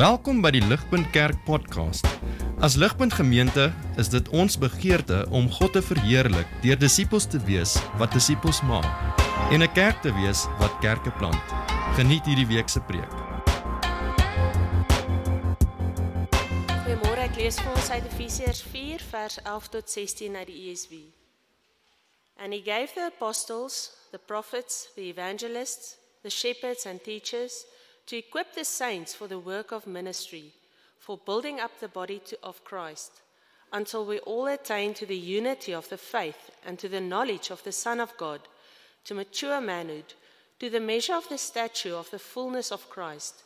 Welkom by die Ligpunt Kerk podcast. As Ligpunt Gemeente is dit ons begeerte om God te verheerlik deur disippels te wees wat disippels maak en 'n kerk te wees wat kerke plant. Geniet hierdie week se preek. Goeiemôre, ek lees vir ons uit Efesiërs 4 vers 11 tot 16 uit die ESV. And he gave the apostles, the prophets, the evangelists, the shepherds and teachers to equip the saints for the work of ministry, for building up the body to, of Christ, until we all attain to the unity of the faith and to the knowledge of the Son of God, to mature manhood, to the measure of the stature of the fullness of Christ,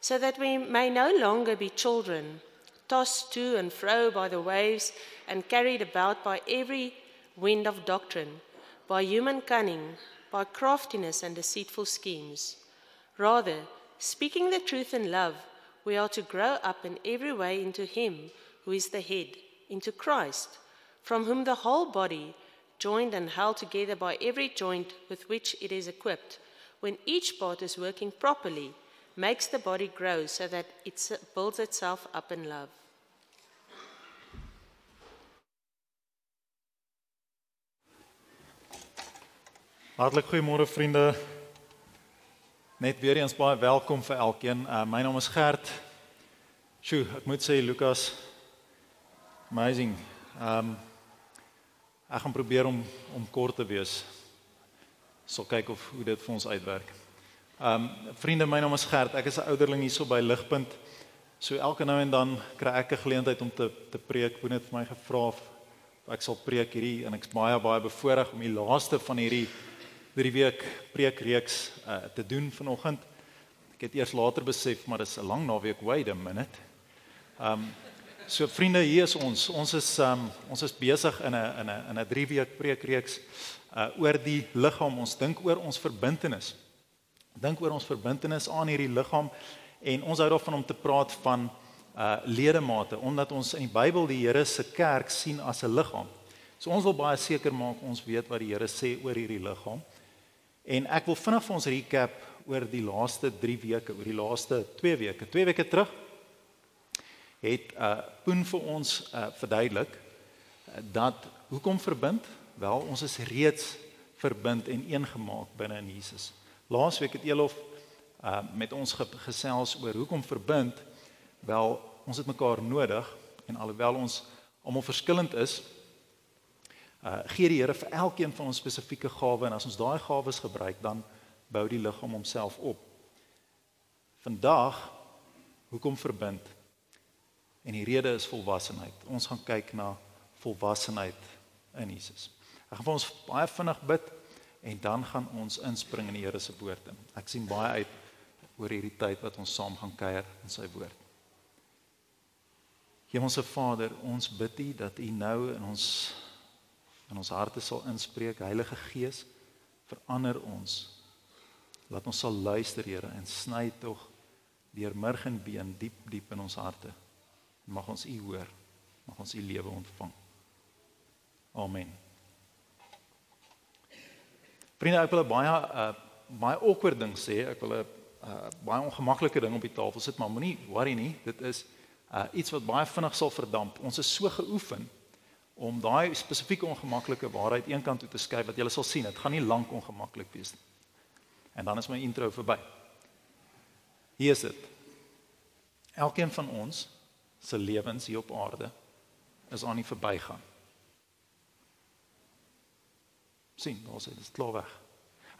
so that we may no longer be children, tossed to and fro by the waves and carried about by every wind of doctrine, by human cunning, by craftiness and deceitful schemes. Rather, speaking the truth in love, we are to grow up in every way into Him who is the head, into Christ, from whom the whole body, joined and held together by every joint with which it is equipped, when each part is working properly, makes the body grow so that it builds itself up in love. Hartlik goeiemôre vriende. Net weer eens baie welkom vir elkeen. Uh, my naam is Gert. Sjoe, ek moet sê Lukas amazing. Ehm um, ek gaan probeer om om kort te wees. Sal kyk of hoe dit vir ons uitwerk. Ehm um, vriende, my naam is Gert. Ek is 'n ouderling hierso by Ligpunt. So elke nou en dan kry ek 'n geleentheid om te te preek. Boone het my gevra of ek sal preek hierdie en ek's baie baie bevoorreg om die laaste van hierdie drie week preekreeks uh, te doen vanoggend. Ek het eers later besef maar dis 'n lang naweek, wait a minute. Um so vriende, hier is ons. Ons is um ons is besig in 'n in 'n in 'n drie week preekreeks uh oor die liggaam. Ons dink oor ons verbintenis. Dink oor ons verbintenis aan hierdie liggaam en ons hou daarvan om te praat van uh ledemate omdat ons in die Bybel die Here se kerk sien as 'n liggaam. So ons wil baie seker maak ons weet wat die Here sê oor hierdie liggaam. En ek wil vinnig vir ons recap oor die laaste 3 weke, oor die laaste 2 weke. 2 weke terug het uh Poen vir ons uh verduidelik uh, dat hoekom verbind? Wel, ons is reeds verbind en een gemaak binne in Jesus. Laasweek het Elof uh met ons ge gesels oor hoekom verbind? Wel, ons het mekaar nodig en alhoewel ons almal verskillend is, uh gee die Here vir elkeen van ons spesifieke gawe en as ons daai gawes gebruik dan bou die liggaam homself op. Vandag hoekom verbind? En die rede is volwassenheid. Ons gaan kyk na volwassenheid in Jesus. Ek gaan vir ons baie vinnig bid en dan gaan ons inspring in die Here se woord in. Ek sien baie uit oor hierdie tyd wat ons saam gaan kuier in sy woord. Hemelse Vader, ons bid U dat U nou in ons in ons harte sal inspreek. Heilige Gees, verander ons. Laat ons sal luister, Here, en sny tog deur murg en been diep diep in ons harte. Mag ons U hoor. Mag ons U lewe ontvang. Amen. Vriende, ek wil 'n baie uh baie awkward ding sê. Ek wil 'n uh baie ongemaklike ding op die tafel sit, maar moenie worry nie. Dit is uh iets wat baie vinnig sal verdamp. Ons is so geoefen om daai spesifieke ongemaklike waarheid eenkant toe te skuif wat jy sal sien, dit gaan nie lank ongemaklik wees nie. En dan is my intro verby. Hier is dit. Elkeen van ons se lewens hier op aarde is aan die verbygaan. sien, ons het dit klaar weg.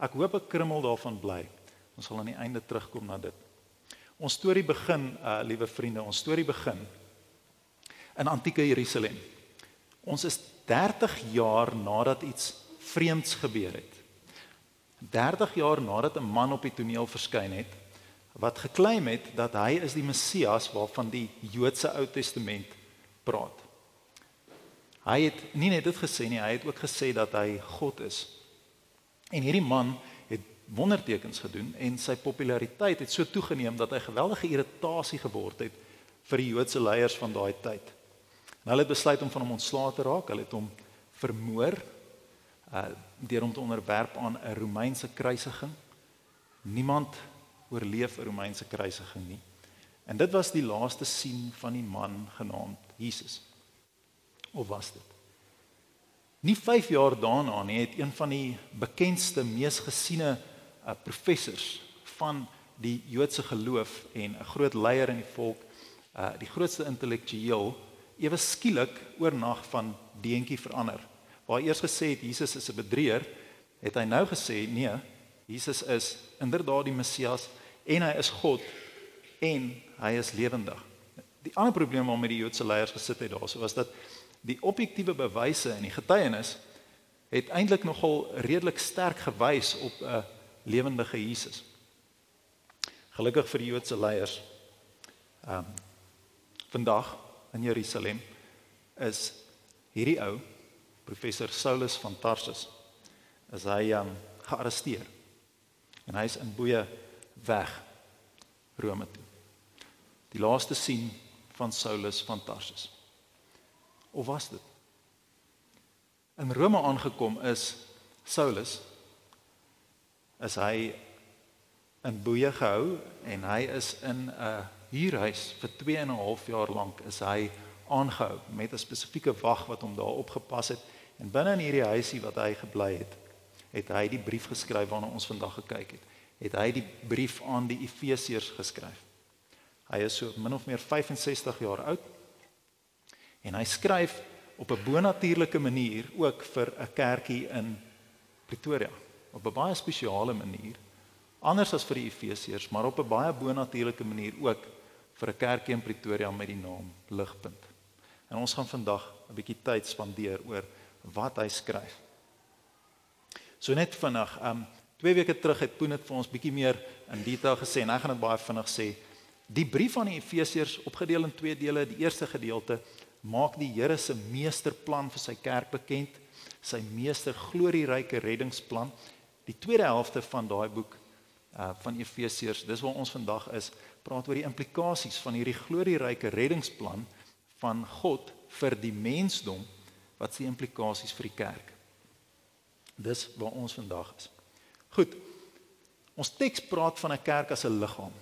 Ek hoop 'n krummel daarvan bly. Ons sal aan die einde terugkom na dit. Ons storie begin, uh liewe vriende, ons storie begin in antieke Jerusalem. Ons is 30 jaar nadat iets vreemds gebeur het. 30 jaar nadat 'n man op die toneel verskyn het wat geklaim het dat hy is die Messias waarvan die Joodse Ou Testament praat. Hy het nie net dit gesê nie, hy het ook gesê dat hy God is. En hierdie man het wondertekens gedoen en sy populariteit het so toegeneem dat hy geweldige irritasie geword het vir die Joodse leiers van daai tyd. En hulle het besluit om van hom ontslae te raak. Hulle het hom vermoor uh deur hom te onderwerp aan 'n Romeinse kruisiging. Niemand oorleef 'n Romeinse kruisiging nie. En dit was die laaste sien van die man genaamd Jesus. Of was dit? Nie 5 jaar daarna nie het een van die bekendste, mees gesiene uh, professors van die Joodse geloof en 'n groot leier in die volk, uh die grootste intellektueel, ewe skielik oornag van deentjie verander. Waar eers gesê het Jesus is 'n bedrieër, het hy nou gesê nee, Jesus is inderdaad die Messias en hy is God en hy is lewendig. Die ander probleem waarmee die Joodse leiers gesit het daarso was dat die objektiewe bewyse en die getuienis het eintlik nogal redelik sterk gewys op 'n lewendige Jesus. Gelukkig vir die Joodse leiers. Ehm um, vandag in Jerusalem is hierdie ou professor Saulus van Tarsus is hy um, gearresteer. En hy is in boeye weg Rome toe. Die laaste sien van Saulus van Tarsus. Of was dit? In Rome aangekom is Saulus is hy in boeye gehou en hy is in 'n huurhuis vir 2 en 'n half jaar lank is hy aangehou met 'n spesifieke wag wat hom daar opgepas het. En binne in hierdie huisie wat hy gebly het het hy die brief geskryf waarna ons vandag gekyk het. Het hy die brief aan die Efesiërs geskryf. Hy is so min of meer 65 jaar oud. En hy skryf op 'n bonatuurlike manier ook vir 'n kerkie in Pretoria. Op 'n baie spesiale manier anders as vir die Efesiërs, maar op 'n baie bonatuurlike manier ook vir 'n kerkie in Pretoria met die naam Ligpunt. En ons gaan vandag 'n bietjie tyd spandeer oor wat hy skryf. So net vinnig, um 2 weke terug het Poen dit vir ons bietjie meer in detail gesê en ek gaan dit baie vinnig sê. Die brief aan die Efesiërs opgedeel in twee dele. Die eerste gedeelte maak die Here se meesterplan vir sy kerk bekend, sy meester glorieryke reddingsplan. Die tweede helfte van daai boek uh van Efesiërs, dis waar ons vandag is, praat oor die implikasies van hierdie glorieryke reddingsplan van God vir die mensdom, wat se implikasies vir die kerk. Dis waar ons vandag is. Goed. Ons teks praat van 'n kerk as 'n liggaam.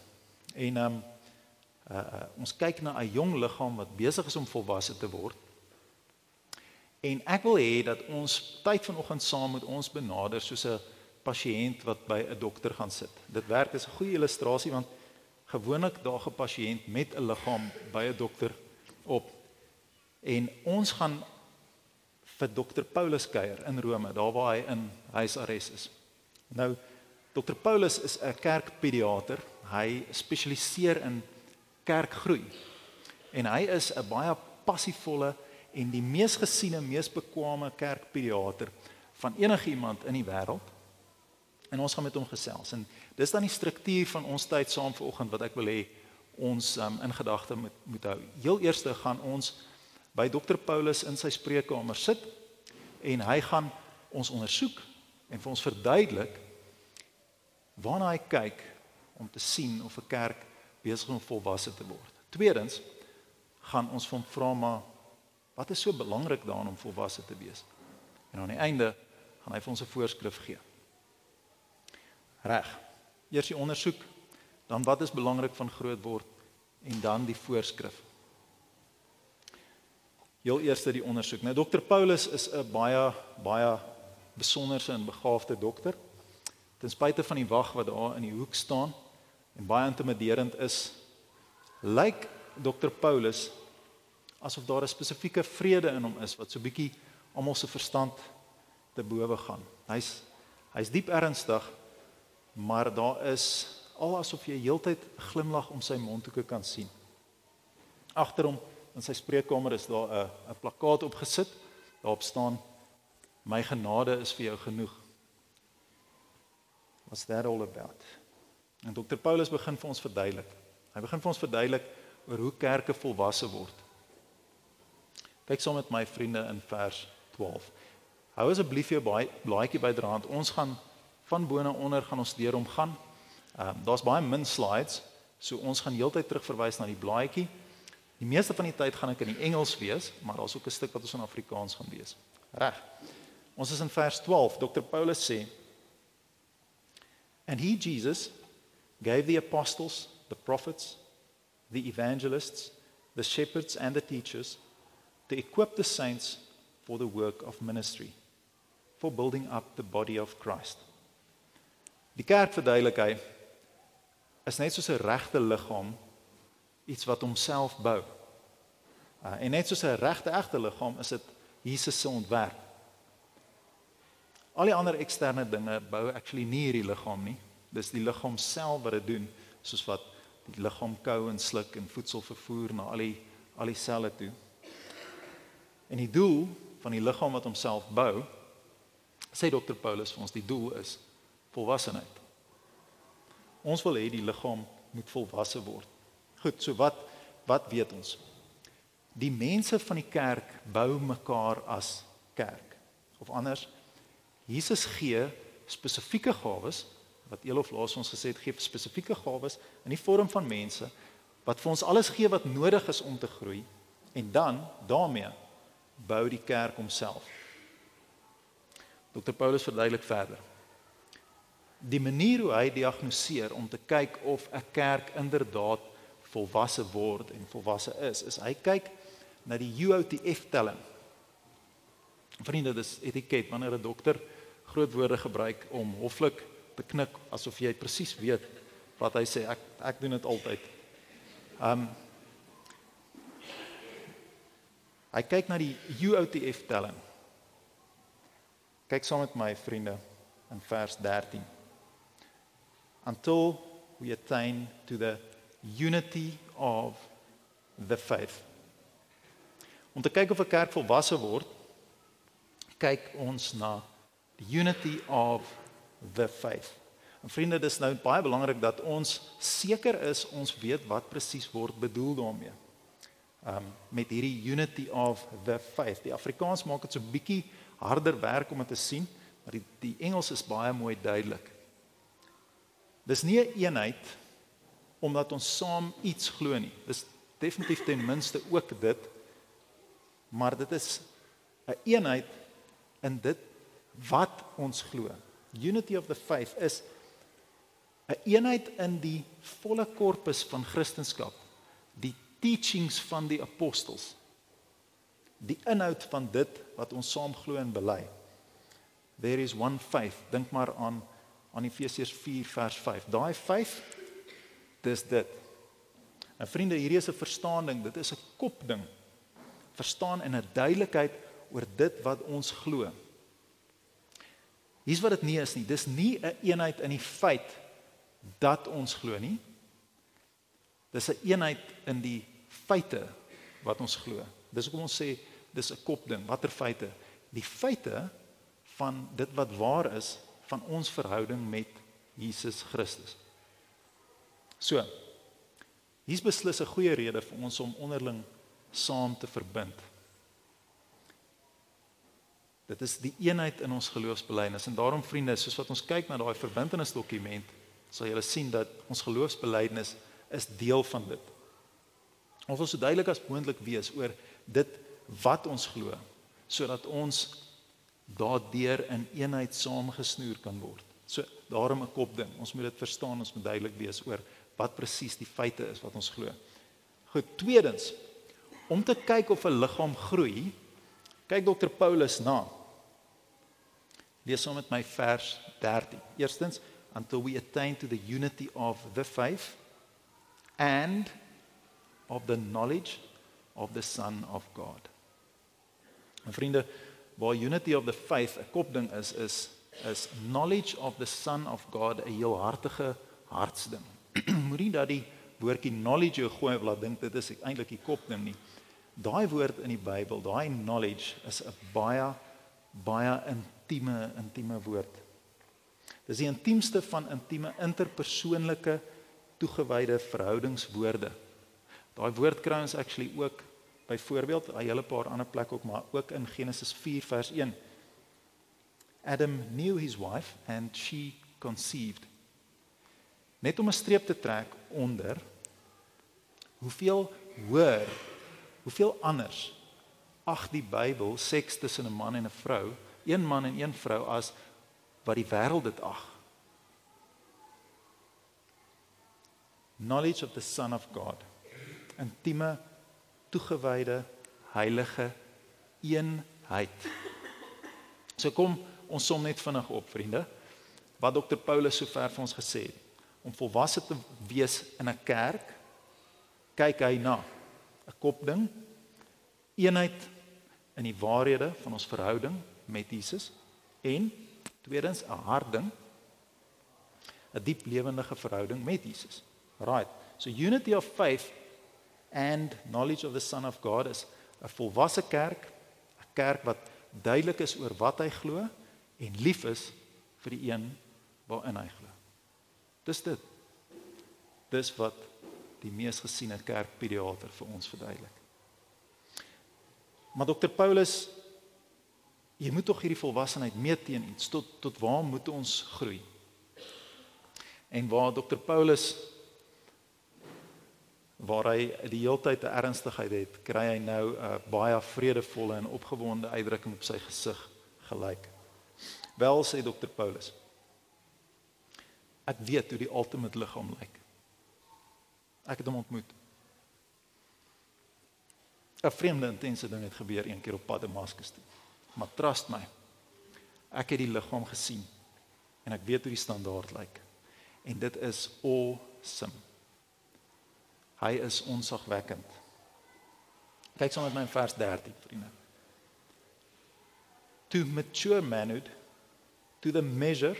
En um uh, uh ons kyk na 'n jong liggaam wat besig is om volwasse te word. En ek wil hê dat ons tyd vanoggend saam met ons benader soos 'n pasiënt wat by 'n dokter gaan sit. Dit werk is 'n goeie illustrasie want gewoonlik daag 'n pasiënt met 'n liggaam by 'n dokter op. En ons gaan vir dokter Paulus kuier in Rome, daar waar hy in huisarrest is. Nou dokter Paulus is 'n kerkpediater. Hy spesialiseer in kerkgroei. En hy is 'n baie passievolle en die mees gesiene, mees bekwame kerkpediater van enige iemand in die wêreld. En ons gaan met hom gesels. En dis dan die struktuur van ons tyd saam vanoggend wat ek wil hê ons um, in gedagte moet moet hou. Heel eerste gaan ons by Dr Paulus in sy spreekkamer sit en hy gaan ons ondersoek en vir ons verduidelik waarna hy kyk om te sien of 'n kerk besig om volwasse te word. Tweedens gaan ons van vra maar wat is so belangrik daarin om volwasse te wees? En aan die einde gaan hy vir ons 'n voorskrif gee. Reg. Eers die ondersoek, dan wat is belangrik van groot word en dan die voorskrif. Heel eerste die ondersoek. Nou dokter Paulus is 'n baie baie besonderse en begaafde dokter. Ten spyte van die wag wat daar in die hoek staan en baie intimiderend is, lyk dokter Paulus asof daar 'n spesifieke vrede in hom is wat so bietjie almal se verstand te bowe gaan. Hy's hy's diep ernstig maar daar is al asof jy heeltyd glimlag om sy mondhoeke kan sien. Agter hom in sy spreekkamer is daar 'n 'n plakkaat opgesit. Daarop staan: My genade is vir jou genoeg. What's that all about? En Dr Paulus begin vir ons verduidelik. Hy begin vir ons verduidelik oor hoe kerke volwasse word. Kyk saam met my vriende in vers 12. Hou asseblief jou blaadjie byderhand. Ons gaan van bo na onder gaan ons deur hom gaan. Ehm um, daar's baie min slides, so ons gaan heeltyd terugverwys na die blaadjie. Die meeste van die tyd gaan ek in die Engels wees, maar daar's ook 'n stuk wat ons in Afrikaans gaan wees. Reg. Ons is in vers 12. Dr Paulus sê And he Jesus gave the apostles, the prophets, the evangelists, the shepherds, and the teachers to equip the saints for the work of ministry, for building up the body of Christ. Die kerk verduidelik hy is net soos 'n regte liggaam iets wat homself bou. Uh, en net soos 'n regte egte liggaam is dit Jesus se ontwerp. Al die ander eksterne dinge bou actually nie hierdie liggaam nie. Dis die liggaam self wat dit doen, soos wat die liggaam kou en sluk en voedsel vervoer na al die al die selle toe. En die doel van die liggaam wat homself bou, sê dokter Paulus vir ons, die doel is volwassenheid. Ons wil hê die liggaam moet volwasse word. Goed, so wat wat weet ons? Die mense van die kerk bou mekaar as kerk. Of anders, Jesus gee spesifieke gawes wat Elof laas ons gesê het gee spesifieke gawes in die vorm van mense wat vir ons alles gee wat nodig is om te groei en dan daarmee bou die kerk homself. Dr Paulus verduidelik verder. Die manier hoe hy diagnoseer om te kyk of 'n kerk inderdaad volwasse word en volwasse is, is hy kyk na die UOTF telling. Vriende, dis etiket wanneer 'n dokter groot woorde gebruik om hoflik te knik asof jy presies weet wat hy sê. Ek ek doen dit altyd. Um Hy kyk na die UOTF telling. Kyk saam met my vriende in vers 13. Until we attain to the unity of the faith. Om te kyk of 'n kerk volwasse word, kyk ons na the unity of the faith. En vriende, dis nou baie belangrik dat ons seker is ons weet wat presies word bedoel daarmee. Um met hierdie unity of the faith. Die Afrikaans maak dit so bietjie harder werk om dit te sien, maar die die Engels is baie mooi duidelik. Dis nie 'n een eenheid omdat ons saam iets glo nie. Dis definitief ten minste ook dit. Maar dit is 'n een eenheid in dit wat ons glo unity of the faith is 'n een eenheid in die volle korpus van Christendom. Die teachings van die apostels. Die inhoud van dit wat ons saam glo en bely. There is one faith. Dink maar aan aan Efesiërs 4 vers 5. Daai 5 dis dit. En vriende, hierdie is 'n verstaaning, dit is 'n kopding. Verstaan in 'n duidelikheid oor dit wat ons glo. Hier's wat dit nie is nie. Dis nie 'n een eenheid in die feit dat ons glo nie. Dis 'n een eenheid in die feite wat ons glo. Dis hoekom ons sê dis 'n kopding. Watter feite? Die feite van dit wat waar is van ons verhouding met Jesus Christus. So. Hier's beslis 'n goeie rede vir ons om onderling saam te verbind. Dit is die eenheid in ons geloofsbelijdenis en daarom vriende, soos wat ons kyk na daai verbintenisdokument, sal julle sien dat ons geloofsbelijdenis is deel van dit. Ons wil so duidelik as moontlik wees oor dit wat ons glo, sodat ons daardeur in eenheid saamgesnoer kan word. So daarom 'n kopding. Ons moet dit verstaan, ons moet duidelik wees oor wat presies die feite is wat ons glo. Goed, tweedens, om te kyk of 'n liggaam groei, kyk dokter Paulus na Lees saam met my vers 13. Eerstens, until we attain to the unity of the faith and of the knowledge of the son of God. En vriende, waar unity of the faith 'n kopding is, is is knowledge of the son of God 'n heel hartige hartsding. Moenie dat die woordjie knowledge jou gooi laat dink dit is eintlik die kopding nie. Daai woord in die Bybel, daai knowledge is 'n baie baie intieme intieme woord. Dis die intiemste van intieme interpersoonlike toegewyde verhoudingswoorde. Daai woord kry ons actually ook byvoorbeeld 'n hele paar ander plekke ook maar ook in Genesis 4 vers 1. Adam knew his wife and she conceived. Net om 'n streep te trek onder hoeveel hoër, hoeveel anders ag die Bybel seks tussen 'n man en 'n vrou een man en een vrou as wat die wêreld dit ag. Knowledge of the Son of God. intieme, toegewyde, heilige eenheid. So kom ons som net vinnig op, vriende. Wat dokter Paulus sover vir ons gesê het om volwasse te wees in 'n kerk, kyk hy na 'n kopding, eenheid in die waarhede van ons verhouding met Jesus en tweedens 'n hardding 'n diep lewendige verhouding met Jesus. Right. So unity of faith and knowledge of the son of God is 'n volwasse kerk, 'n kerk wat duidelik is oor wat hy glo en lief is vir die een waarin hy glo. Dis dit. Dis wat die mees gesiene kerkpediater vir ons verduidelik. Maar dokter Paulus jy moet tog hierdie volwassenheid meet teen iets tot tot waar moet ons groei? En waar dokter Paulus waar hy die heeltyd 'n ernstigheid het, kry hy nou 'n uh, baie vredevolle en opgewonde uitdrukking op sy gesig gelyk. Wel sê dokter Paulus. Ek weet hoe die ultimate liggaam lyk. Ek het hom ontmoet. 'n Vreemde intense ding het gebeur een keer op pad Damaskus toe. Maar trust my. Ek het die liggaam gesien en ek weet hoe die standaard lyk. En dit is awesome. Hy is onsagwekkend. Kyk sommer met my in vers 13, vriende. To mature manhood to the measure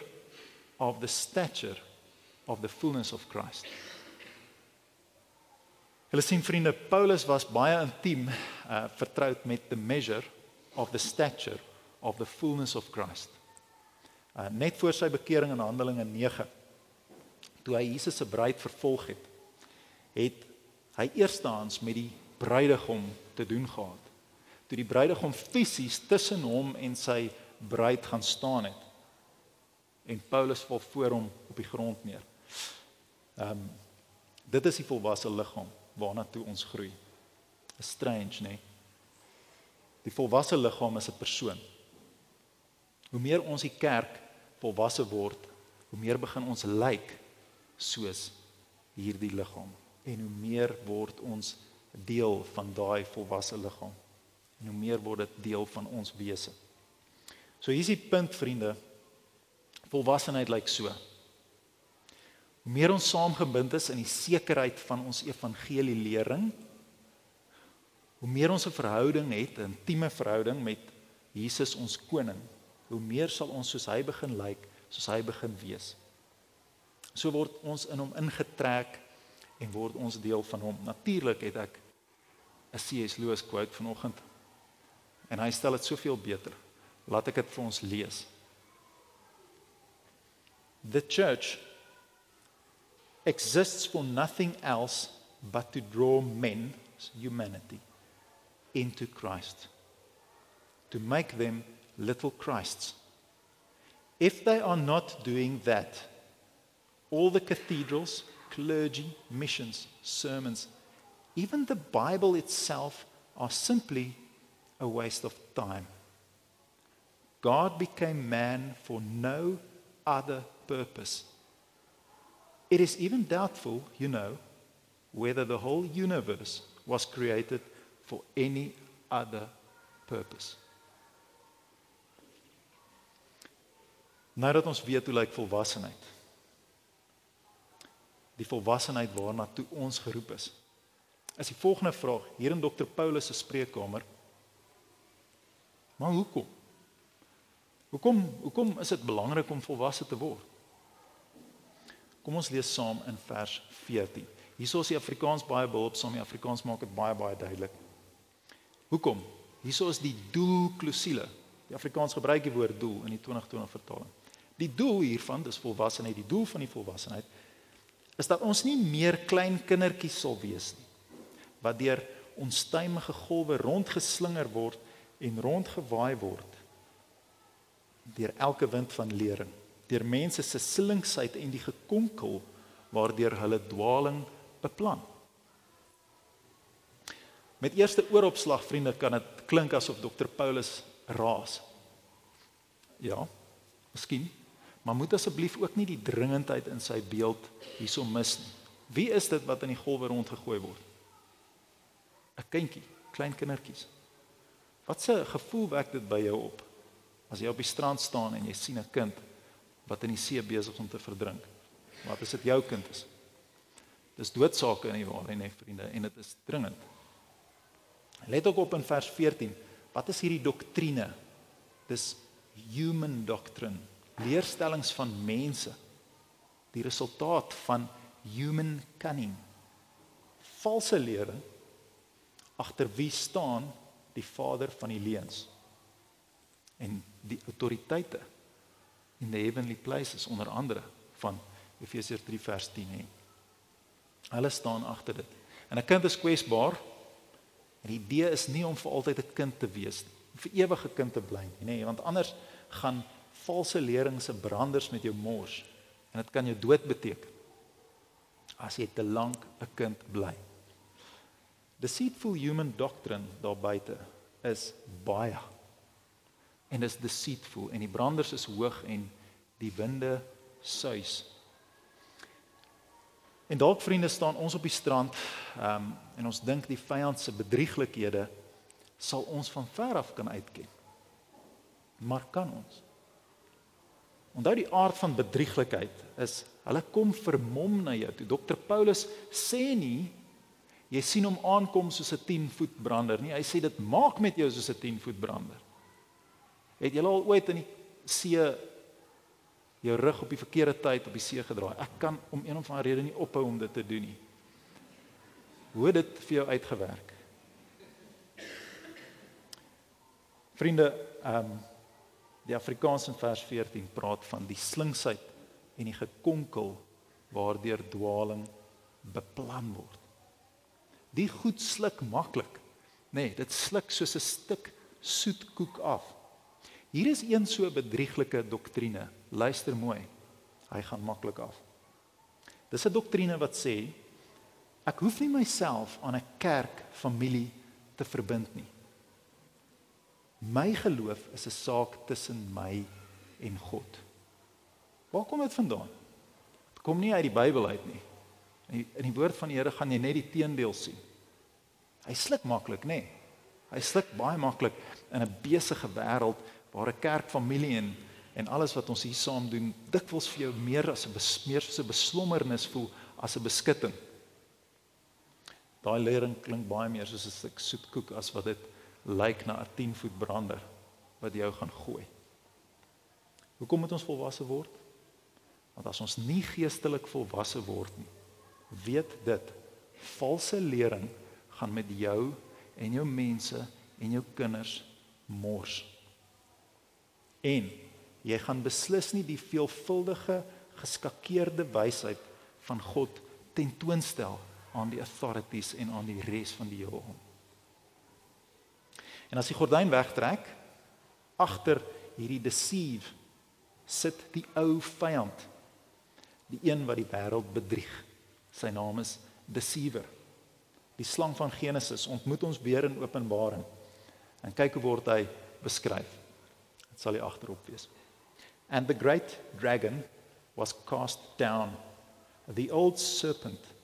of the stature of the fullness of Christ. Hulle sien vriende, Paulus was baie intiem uh vertroud met the measure of the stature of the fullness of Christ. Uh net voor sy bekering in Handelinge 9 toe hy Jesus se bruid vervolg het, het hy eerstens met die bruidegom te doen gehad. Toe die bruidegom fisies tussen hom en sy bruid gaan staan het en Paulus val voor hom op die grond neer. Ehm um, dit is die volwasse liggaam waarna toe ons groei. Is strange, né? Nee? Die volwasse liggaam is 'n persoon. Hoe meer ons die kerk volwasse word, hoe meer begin ons lyk like soos hierdie liggaam en hoe meer word ons deel van daai volwasse liggaam en hoe meer word dit deel van ons wese. So hier's die punt vriende. Volwassenheid lyk so. Hoe meer ons saamgebind is in die sekerheid van ons evangelie lering, hoe meer ons 'n verhouding het, 'n intieme verhouding met Jesus ons koning, hoe meer sal ons soos hy begin lyk, soos hy begin wees. So word ons in hom ingetrek en word ons deel van hom. Natuurlik het ek 'n C.S. Lewis quote vanoggend en hy stel dit soveel beter. Laat ek dit vir ons lees. The church exists for nothing else but to draw men, humanity, into Christ, to make them little Christs. If they are not doing that, all the cathedrals, clergy, missions, sermons, even the Bible itself are simply a waste of time. God became man for no other purpose. It is even doubtful, you know, whether the whole universe was created for any other purpose. Nou dat ons weet hoe lyk volwassenheid die volwassenheid waarna toe ons geroep is. As die volgende vraag hier in dokter Paulus se spreekkamer. Maar hoekom? Hoekom hoekom is dit belangrik om volwasse te word? Kom ons lees saam in vers 14. Hierso is die Afrikaans baie behulpsaam. Die Afrikaans maak dit baie baie duidelik. Hoekom? Hierso is die doel klousule. Die Afrikaans gebruik die woord doel in die 2020 vertaling. Die doel hiervan, dis volwassenheid, die doel van die volwassenheid is dat ons nie meer klein kindertjies sal wees nie wat deur onstuimige golwe rondgeslinger word en rondgewaai word deur elke wind van lering deur mense se slinksheid en die gekonkel waardeur hulle dwaling beplan. Met eerste ooropslag vriende kan dit klink asof dokter Paulus raas. Ja miskien Maar moet asseblief ook nie die dringendheid in sy beeld hierso mis nie. Wie is dit wat in die golwe rondgegooi word? 'n kindjie, klein kindertjies. Wat 'n gevoel wek dit by jou op as jy op die strand staan en jy sien 'n kind wat in die see besig is om te verdrink? Wat as dit jou kind is? Dis doodsake in die waarheid, nee vriende, en dit is dringend. Let ook op in vers 14. Wat is hierdie doktrine? Dis human doctrine, leerstellings van mense. Die resultaat van human cunning. Valse lering agter wie staan die vader van die leuns en die autoriteite in the heavenly places onder andere van Efesiërs 3 vers 10 hè. Hulle staan agter dit. En 'n kind is kwesbaar. En die idee is nie om vir altyd 'n kind te wees nie, vir ewig 'n kind te bly nie, nê, want anders gaan valse lering se branders met jou mors en dit kan jou dood beteken as jy te lank 'n kind bly. Deceitful human doctrine daar buite is baie en is deceitful en die branders is hoog en die winde suis. En dalk vriende staan ons op die strand um, en ons dink die vyand se bedrieglikhede sal ons van ver af kan uitken. Maar kan ons? Onthou die aard van bedrieglikheid is hulle kom vermom na jou toe. Dr Paulus sê nie jy sien hom aankom soos 'n 10 voet brander nie. Hy sê dit maak met jou soos 'n 10 voet brander. Het jy al ooit in die see jou rug op die verkeerde tyd op die see gedraai? Ek kan om een of ander rede nie ophou om dit te doen nie. Hoe het dit vir jou uitgewerk? Vriende, ehm um, die Afrikaanse vers 14 praat van die slinksheid en die gekonkel waardeur dwaaling beplan word. Die goed sluk maklik. Nee, dit sluk soos 'n stuk soet koek af. Hier is een so bedrieglike doktrine. Luister mooi. Hy gaan maklik af. Dis 'n doktrine wat sê ek hoef nie myself aan 'n kerk familie te verbind nie. My geloof is 'n saak tussen my en God. Waar kom dit vandaan? Dit kom nie uit die Bybel uit nie. In die, in die woord van die Here gaan jy net die teendeel sien. Hy sluk maklik, nê? Nee. Hy sluk baie maklik in 'n besige wêreld waar 'n kerkfamilie en en alles wat ons hier saam doen dikwels vir jou meer as 'n meer so 'n beslommernis voel as 'n beskutting. Daai lering klink baie meer soos 'n stuk soetkoek as wat dit lyk na 'n 10 voet brander wat jou gaan gooi. Hoekom moet ons volwasse word? Want as ons nie geestelik volwasse word nie, weet dit valse lering gaan met jou en jou mense en jou kinders mors. En jy gaan beslis nie die veelvuldige geskakeerde wysheid van God tentoonstel aan die authorities en aan die res van die heelal. En as die gordyn wegtrek agter hierdie deceive sit die ou vyand. Die een wat die wêreld bedrieg. Sy naam is deceiver. Die slang van Genesis ontmoet ons weer in Openbaring. En kyk hoe word hy beskryf. Dit sal hier agterop wees. And the great dragon was cast down. The old serpent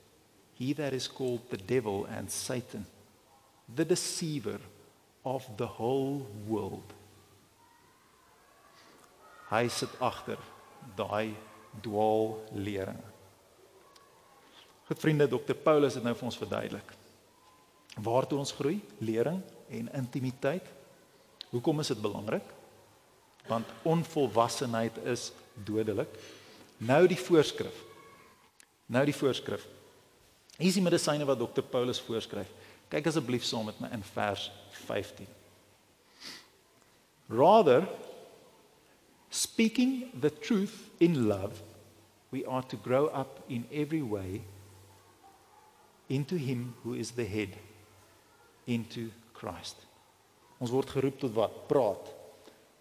he that is called the devil and satan the deceiver of the whole world. Hy sit agter daai dwaal lering. Goed vriende, Dr Paulus het nou vir ons verduidelik. Waartoe ons groei? Lering en intimiteit. Hoekom is dit belangrik? Want onvolwassenheid is dodelik. Nou die voorskrif. Nou die voorskrif. Hier is die medisyne wat Dr Paulus voorskryf. Kyk asseblief saam met my in vers 15. Rather speaking the truth in love we are to grow up in every way into him who is the head into Christ. Ons word geroep tot wat? Praat.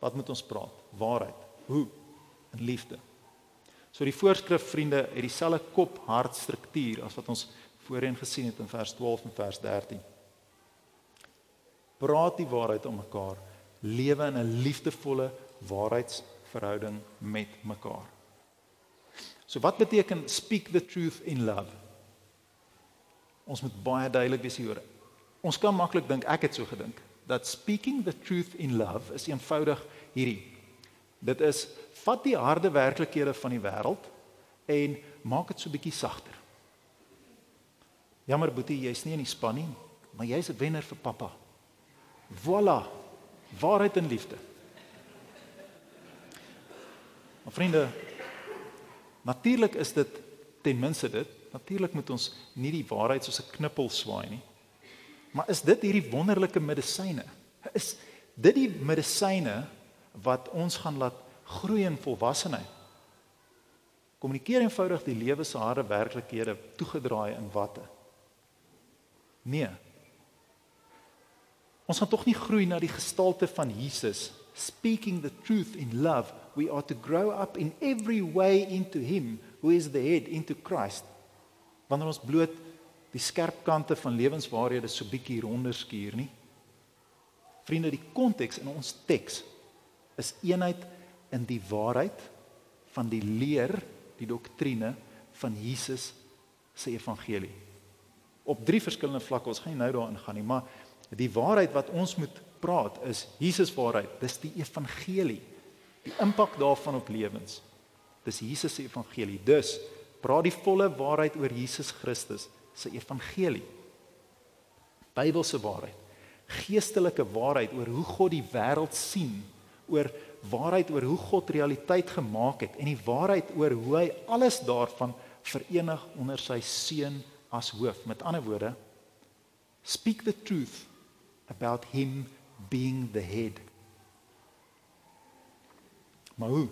Wat moet ons praat? Waarheid. Hoe? In liefde. So die voorskrif vriende het dieselfde kop-hart struktuur as wat ons voorheen gesien het in vers 12 en vers 13. Praat die waarheid om mekaar, lewe in 'n liefdevolle waarheidsverhouding met mekaar. So wat beteken speak the truth in love? Ons moet baie duidelik wees hieroor. Ons kan maklik dink ek het so gedink dat speaking the truth in love is eenvoudig hierdie. Dit is vat die harde werklikhede van die wêreld en maak dit so bietjie sagter. Jammer Boetie, jy's nie in die span nie, maar jy's 'n wenner vir pappa. Voilà. Waarheid en liefde. Maar vriende, natuurlik is dit ten minste dit. Natuurlik moet ons nie die waarheid soos 'n knippel swaai nie. Maar is dit hierdie wonderlike medisyne? Is dit die medisyne wat ons gaan laat groei in volwassenheid? Kommunikeer eenvoudig die lewe se harde werklikhede toegedraai in watte. Nee. Ons gaan tog nie groei na die gestalte van Jesus speaking the truth in love. We are to grow up in every way into him who is the head into Christ. Wanneer ons bloot die skerp kante van lewenswaarhede so bietjie ronder skuur nie. Vriende die konteks in ons teks is eenheid in die waarheid van die leer die doktrine van Jesus se evangelie op drie verskillende vlakke ons gaan nie nou daarin gaan nie maar die waarheid wat ons moet praat is Jesus waarheid dis die evangelie die impak daarvan op lewens. Dis Jesus se evangelie. Dus praat die volle waarheid oor Jesus Christus se evangelie. Bybelse waarheid. Geestelike waarheid oor hoe God die wêreld sien, oor waarheid oor hoe God realiteit gemaak het en die waarheid oor hoe hy alles daarvan verenig onder sy seun as hoof. Met ander woorde, speak the truth about him being the head Maar hoe?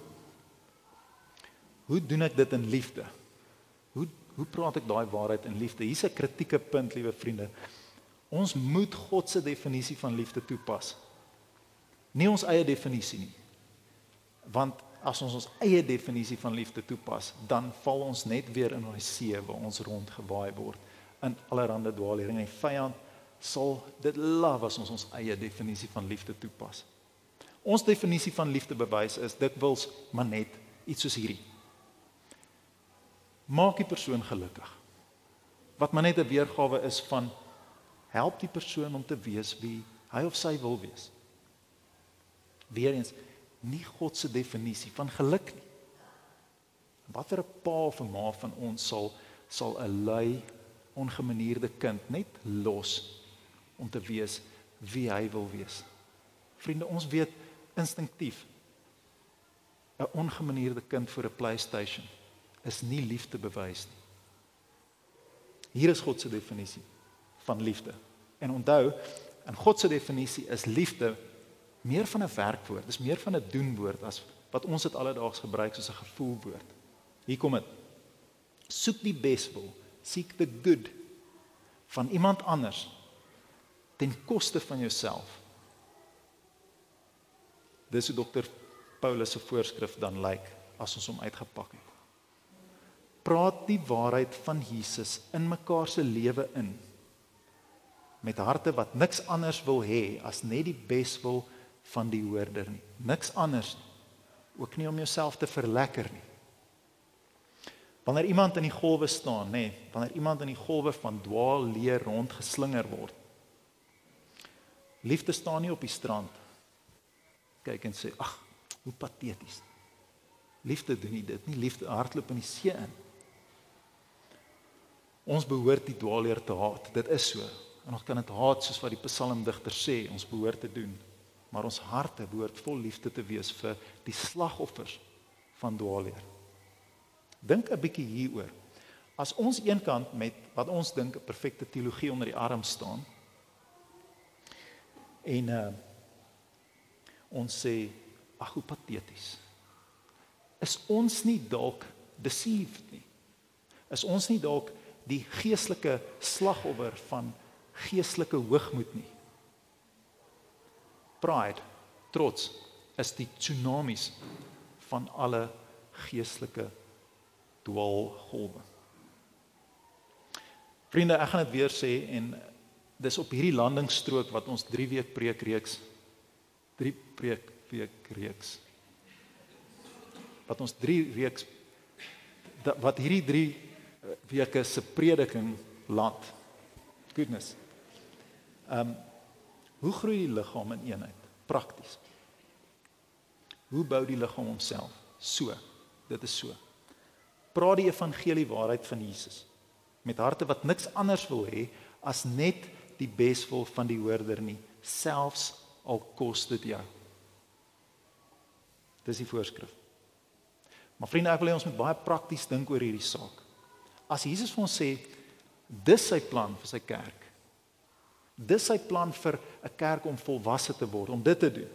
Hoe doen ek dit in liefde? Hoe hoe praat ek daai waarheid in liefde? Hier's 'n kritieke punt, liewe vriende. Ons moet God se definisie van liefde toepas. Nie ons eie definisie nie. Want as ons ons eie definisie van liefde toepas, dan val ons net weer in daai see waar ons rondgewaai word in allerlei dwaalering en die vyand sal dit love as ons ons eie definisie van liefde toepas. Ons definisie van liefde bewys is dikwels maar net iets soos hierdie. Maak die persoon gelukkig. Wat maar net 'n weergawe is van help die persoon om te wees wie hy of sy wil wees. Weerens nie God se definisie van geluk nie. Watter 'n pa of 'n ma van ons sal sal 'n lui ongemanierde kind net los om te wees wie hy wil wees. Vriende, ons weet instinktief 'n ongemanierde kind vir 'n PlayStation is nie liefde bewys nie. Hier is God se definisie van liefde. En onthou, in God se definisie is liefde meer van 'n werkwoord, dis meer van 'n doenwoord as wat ons dit alledaags gebruik soos 'n gevoelwoord. Hier kom dit. Soek die beswil, seek the good van iemand anders ten koste van jouself Dis hoe dokter Paulus se voorskrif dan lyk as ons hom uitgepak het. Praat die waarheid van Jesus in mekaar se lewe in met harte wat niks anders wil hê as net die beswil van die hoorder nie. Niks anders nie. Ook nie om jouself te verlekker nie. Wanneer iemand in die golwe staan, nê, nee, wanneer iemand in die golwe van dwaal leer rondgeslinger word. Liefde staan nie op die strand kyk en sê ag hoe pateties liefde doen nie dit nie liefde hardloop in die see in ons behoort die dwaalleer te haat dit is so en ons kan dit haat soos wat die psalmdigter sê ons behoort te doen maar ons harte behoort vol liefde te wees vir die slagoffers van dwaalleer dink 'n bietjie hieroor as ons eenkant met wat ons dink 'n perfekte teologie onder die arm staan en uh ons sê ag hoe pateties. Is ons nie dalk deceived nie? Is ons nie dalk die geestelike slagoffer van geestelike hoogmoed nie? Pride, trots is die tsunamies van alle geestelike dwaalgolwe. Vriende, ek gaan dit weer sê en dis op hierdie landingsstrook wat ons 3 week preekreeks drie preek week reeks. Wat ons drie reeks wat hierdie drie eh, weke se prediking land. Goodness. Ehm um, hoe groei die liggaam in eenheid? Prakties. Hoe bou die liggaam homself? So. Dit is so. Praat die evangelie waarheid van Jesus met harte wat niks anders wil hê as net die beswil van die hoorder nie, selfs al kos dit jou. Dis die voorskrif. Maar vriende, ek wil hê ons moet baie prakties dink oor hierdie saak. As Jesus vir ons sê dis sy plan vir sy kerk. Dis sy plan vir 'n kerk om volwasse te word, om dit te doen.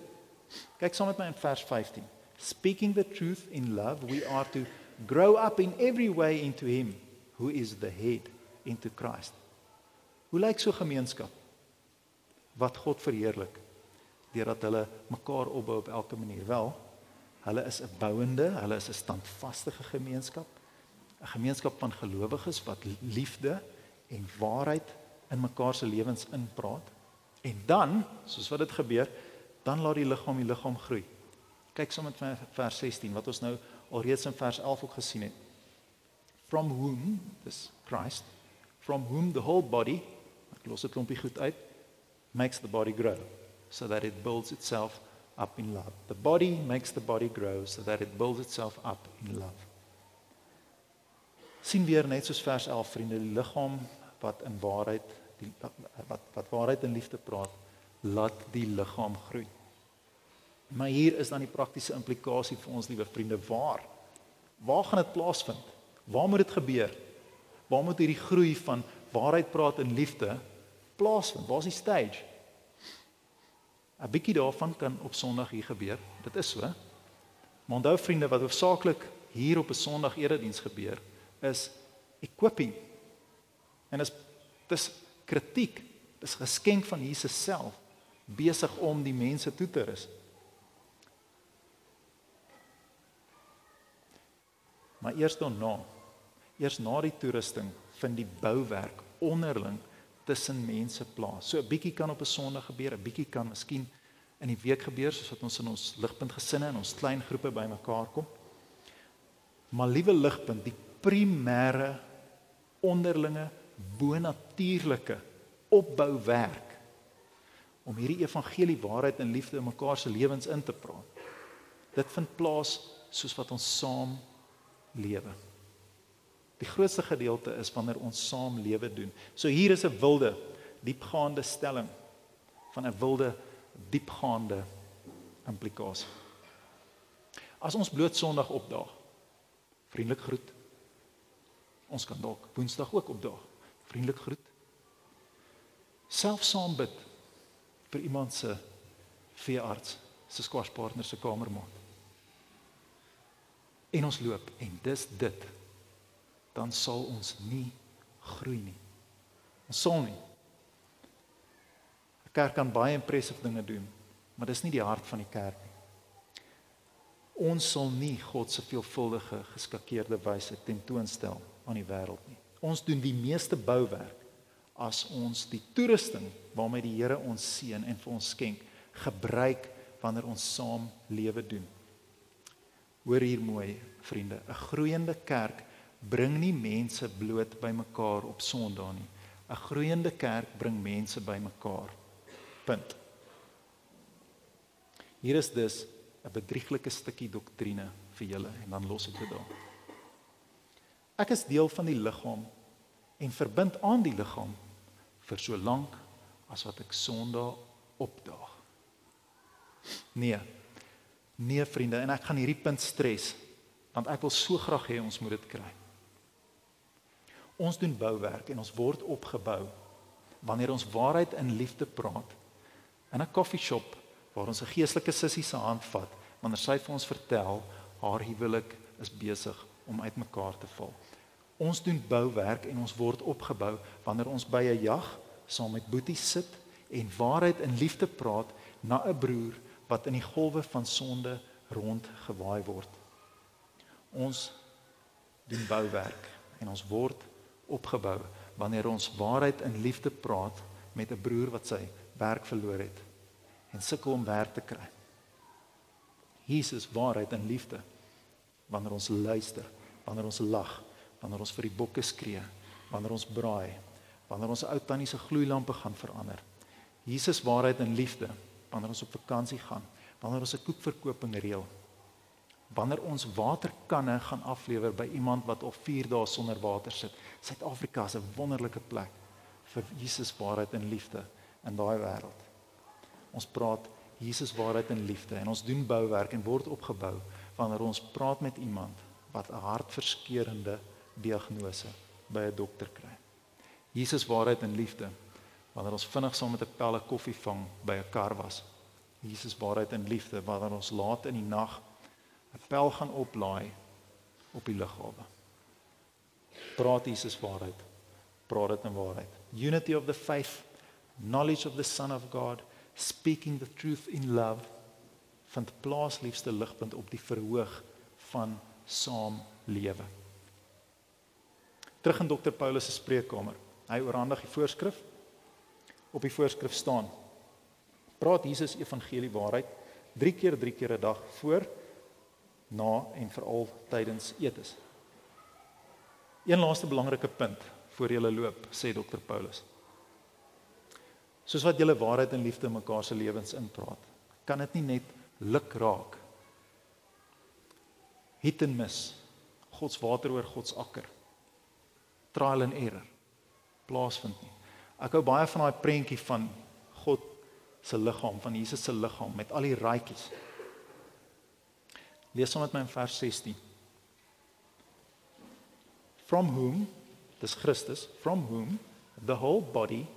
Kyk saam met my in vers 15. Speaking the truth in love, we are to grow up in every way into him who is the head into Christ. Hoe lyk so gemeenskap wat God verheerlik deurdat hulle mekaar opbou op elke manier? Wel, hulle is 'n bouende, hulle is 'n standvaste gemeenskap, 'n gemeenskap van gelowiges wat liefde en waarheid in mekaar se lewens inpraat. En dan, soos wat dit gebeur, dan laat die liggaam die liggaam groei. Kyk sommer met vers 16 wat ons nou alreeds in vers 11 ook gesien het. From whom, this Christ, from whom the whole body, ek los dit klompie goed uit, makes the body grow so that it builds itself up in love. The body makes the body grow so that it builds itself up in love. sien weer net soos vers 11 vriende die liggaam wat in waarheid die wat wat waarheid en liefde praat laat die liggaam groei. Maar hier is dan die praktiese implikasie vir ons liewe vriende waar waar gaan dit plaasvind? Waar moet dit gebeur? Waar moet hierdie groei van waarheid praat en liefde plaasvind? Waar is die stage? 'n Bietjie daarvan kan op Sondag hier gebeur. Dit is so. Maar onthou vriende wat hoofsaaklik hier op 'n Sondag erediens gebeur is equipping. En is dis kritiek. Dis geskenk van Jesus self besig om die mense toe te rus. Maar eers daarna, eers na die toerusting vind die bouwerk onderling tussen mense plaas. So 'n bietjie kan op 'n Sondag gebeur, 'n bietjie kan miskien in die week gebeur soos wat ons in ons ligpunt gesinne en ons klein groepe bymekaar kom. Maar liewe ligpunt, die primêre onderlinge bonatuurlike opbouwerk om hierdie evangelie waarheid en liefde in mekaar se lewens in te praat. Dit vind plaas soos wat ons saam lewe. Die grootste gedeelte is wanneer ons saam lewe doen. So hier is 'n wilde, diepgaande stelling van 'n wilde, diepgaande implikasie. As ons bloot Sondag opdaag, vriendelik groet. Ons kan dalk Woensdag ook opdaag, vriendelik groet. Self saam bid vir iemand se veearts, se squashpartner se kamermaat. En ons loop en dis dit dan sal ons nie groei nie. Ons sal nie. 'n Kerk kan baie impressive dinge doen, maar dis nie die hart van die kerk nie. Ons sal nie God se veelvuldige geskakeerde wyse tentoonstel aan die wêreld nie. Ons doen die meeste bouwerk as ons die toerusting waarmee die Here ons seën en vir ons skenk gebruik wanneer ons saam lewe doen. Hoor hier mooi, vriende, 'n groeiende kerk bring nie mense bloot bymekaar op Sondag nie. 'n Groeiende kerk bring mense bymekaar. Punt. Hier is dus 'n bedrieglike stukkie doktrine vir julle en dan los ek dit daar. Ek is deel van die liggaam en verbind aan die liggaam vir so lank as wat ek Sondag opdaag. Nee. Nee vriende, en ek gaan hierdie punt stres want ek wil so graag hê ons moet dit kry. Ons doen bouwerk en ons word opgebou wanneer ons waarheid in liefde praat in 'n koffieshop waar ons 'n geestelike sussie se hand vat wanneer sy vir ons vertel haar huwelik is besig om uitmekaar te val. Ons doen bouwerk en ons word opgebou wanneer ons by 'n jag saam met boeties sit en waarheid in liefde praat na 'n broer wat in die golwe van sonde rondgewaai word. Ons doen bouwerk en ons word opgebou wanneer ons waarheid in liefde praat met 'n broer wat sy werk verloor het en sukkel om werk te kry. Jesus waarheid en liefde wanneer ons luister, wanneer ons lag, wanneer ons vir die bokke skree, wanneer ons braai, wanneer ons ou tannie se gloeilampe gaan verander Jesus waarheid en liefde wanneer ons op vakansie gaan, wanneer ons 'n koekverkoping reël, wanneer ons waterkanne gaan aflewer by iemand wat al 4 dae sonder water sit. Suid-Afrika is 'n wonderlike plek vir Jesus waarheid en liefde in daai wêreld. Ons praat Jesus waarheid en liefde en ons doen bouwerk en word opgebou wanneer ons praat met iemand wat 'n hartverskeurende diagnose by 'n dokter kry. Jesus waarheid en liefde wanneer ons vinnig saam met 'n pelle koffie vang by 'n kar was. Jesus waarheid en liefde wanneer ons laat in die nag 'n pel gaan oplaai op die lughawe. Praat Jesus waarheid. Praat dit in waarheid. Unity of the faith, knowledge of the son of God, speaking the truth in love vind plaas liefste ligpunt op die verhoog van saam lewe. Terug in dokter Paulus se spreekkamer. Hy oorhandig die voorskrif. Op die voorskrif staan: Praat Jesus evangelie waarheid 3 keer 3 keer 'n dag voor, na en veral tydens etes. Een laaste belangrike punt voor jy loop, sê dokter Paulus. Soos wat jy waarheid en liefde in mekaar se lewens inpraat, kan dit nie net luk raak. Hit en mis. God se water oor God se akker. Trial and error plaasvind nie. Ek hou baie van daai prentjie van God se liggaam, van Jesus se liggaam met al die raaitjies. Lees sommer met my in vers 16. From whom, dis Christus, from whom the whole body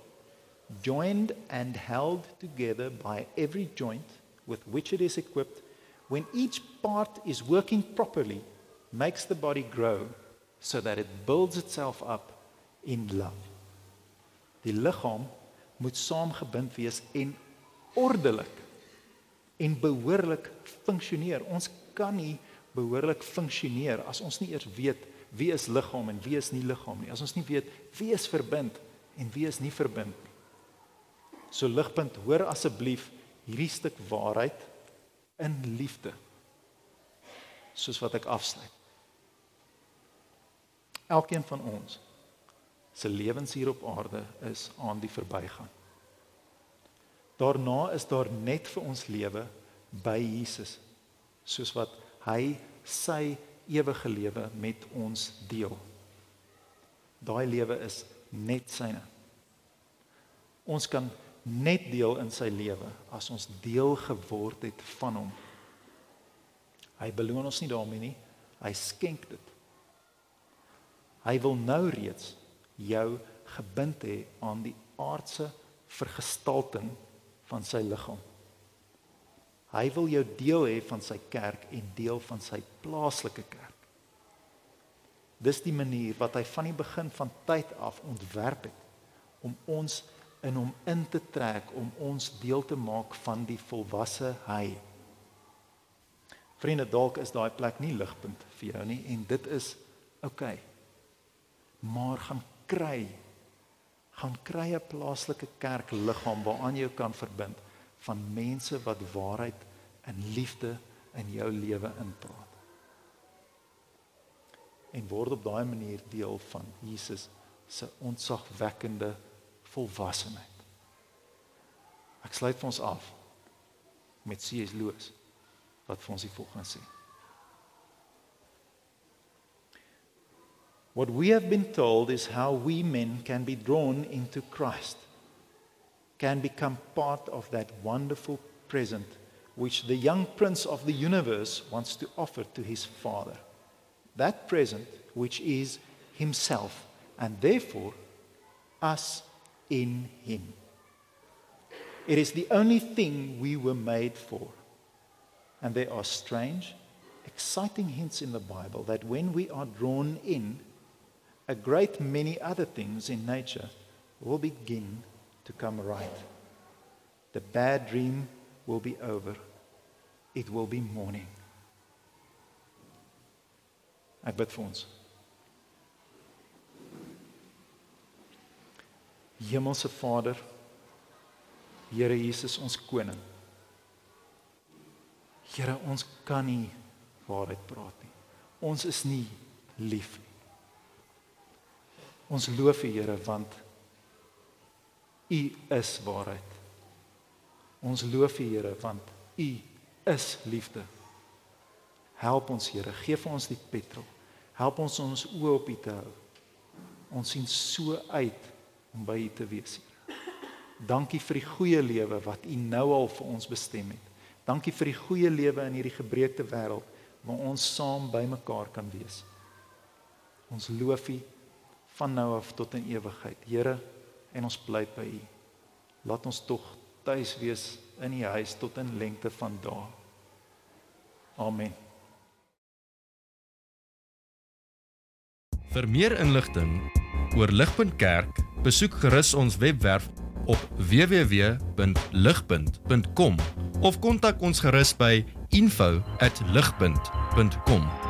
joined and held together by every joint with which it is equipped when each part is working properly makes the body grow so that it builds itself up in love. Die liggaam moet saamgebind wees en ordelik en behoorlik funksioneer. Ons kan nie behoorlik funksioneer as ons nie eers weet wie is liggaam en wie is nie liggaam nie. As ons nie weet wie is verbind en wie is nie verbind nie. So ligpunt, hoor asseblief hierdie stuk waarheid in liefde. Soos wat ek afsluit. Elkeen van ons se lewens hier op aarde is aan die verbygaan. Daarna is daar net vir ons lewe by Jesus soos wat hy sy ewige lewe met ons deel. Daai lewe is net syne. Ons kan net deel in sy lewe as ons deel geword het van hom. Hy beloon ons nie daarmee nie. Hy skenk dit. Hy wil nou reeds jou gebind hê aan die aardse vergestalting van sy liggaam. Hy wil jou deel hê van sy kerk en deel van sy plaaslike kerk. Dis die manier wat hy van die begin van tyd af ontwerp het om ons in hom in te trek om ons deel te maak van die volwasse hy. Vriende, dalk is daai plek nie ligpunt vir jou nie en dit is oukei. Okay. Maar gaan kry gaan kry 'n plaaslike kerk liggaam waaraan jy kan verbind van mense wat waarheid en liefde in jou lewe inpraat. En word op daai manier deel van Jesus se ontzagwekkende volwassenheid. Ek sluit vir ons af met C.S. Lewis wat vir ons die volgende sê. What we have been told is how we men can be drawn into Christ, can become part of that wonderful present which the young prince of the universe wants to offer to his father. That present which is himself, and therefore us in him. It is the only thing we were made for. And there are strange, exciting hints in the Bible that when we are drawn in, a great many other things in nature will begin to come right. The bad dream will be over. It will be morning. Ek bid vir ons. Hemelse Vader, Here Jesus ons koning. Here, ons kan nie waarheid praat nie. Ons is nie lief nie. Ons loof U Here want U is waarheid. Ons loof U Here want U is liefde. Help ons Here, gee vir ons die petrol. Help ons om ons oë op U te hou. Ons sien so uit om by U te wees, Here. Dankie vir die goeie lewe wat U nou al vir ons bestem het. Dankie vir die goeie lewe in hierdie gebreekte wêreld waar ons saam bymekaar kan wees. Ons loof U van nou af tot in ewigheid, Here, en ons bly by U. Laat ons tog tuis wees in U huis tot in lengte van dae. Amen. Vir meer inligting oor Ligpunt Kerk, besoek gerus ons webwerf op www.ligpunt.com of kontak ons gerus by info@ligpunt.com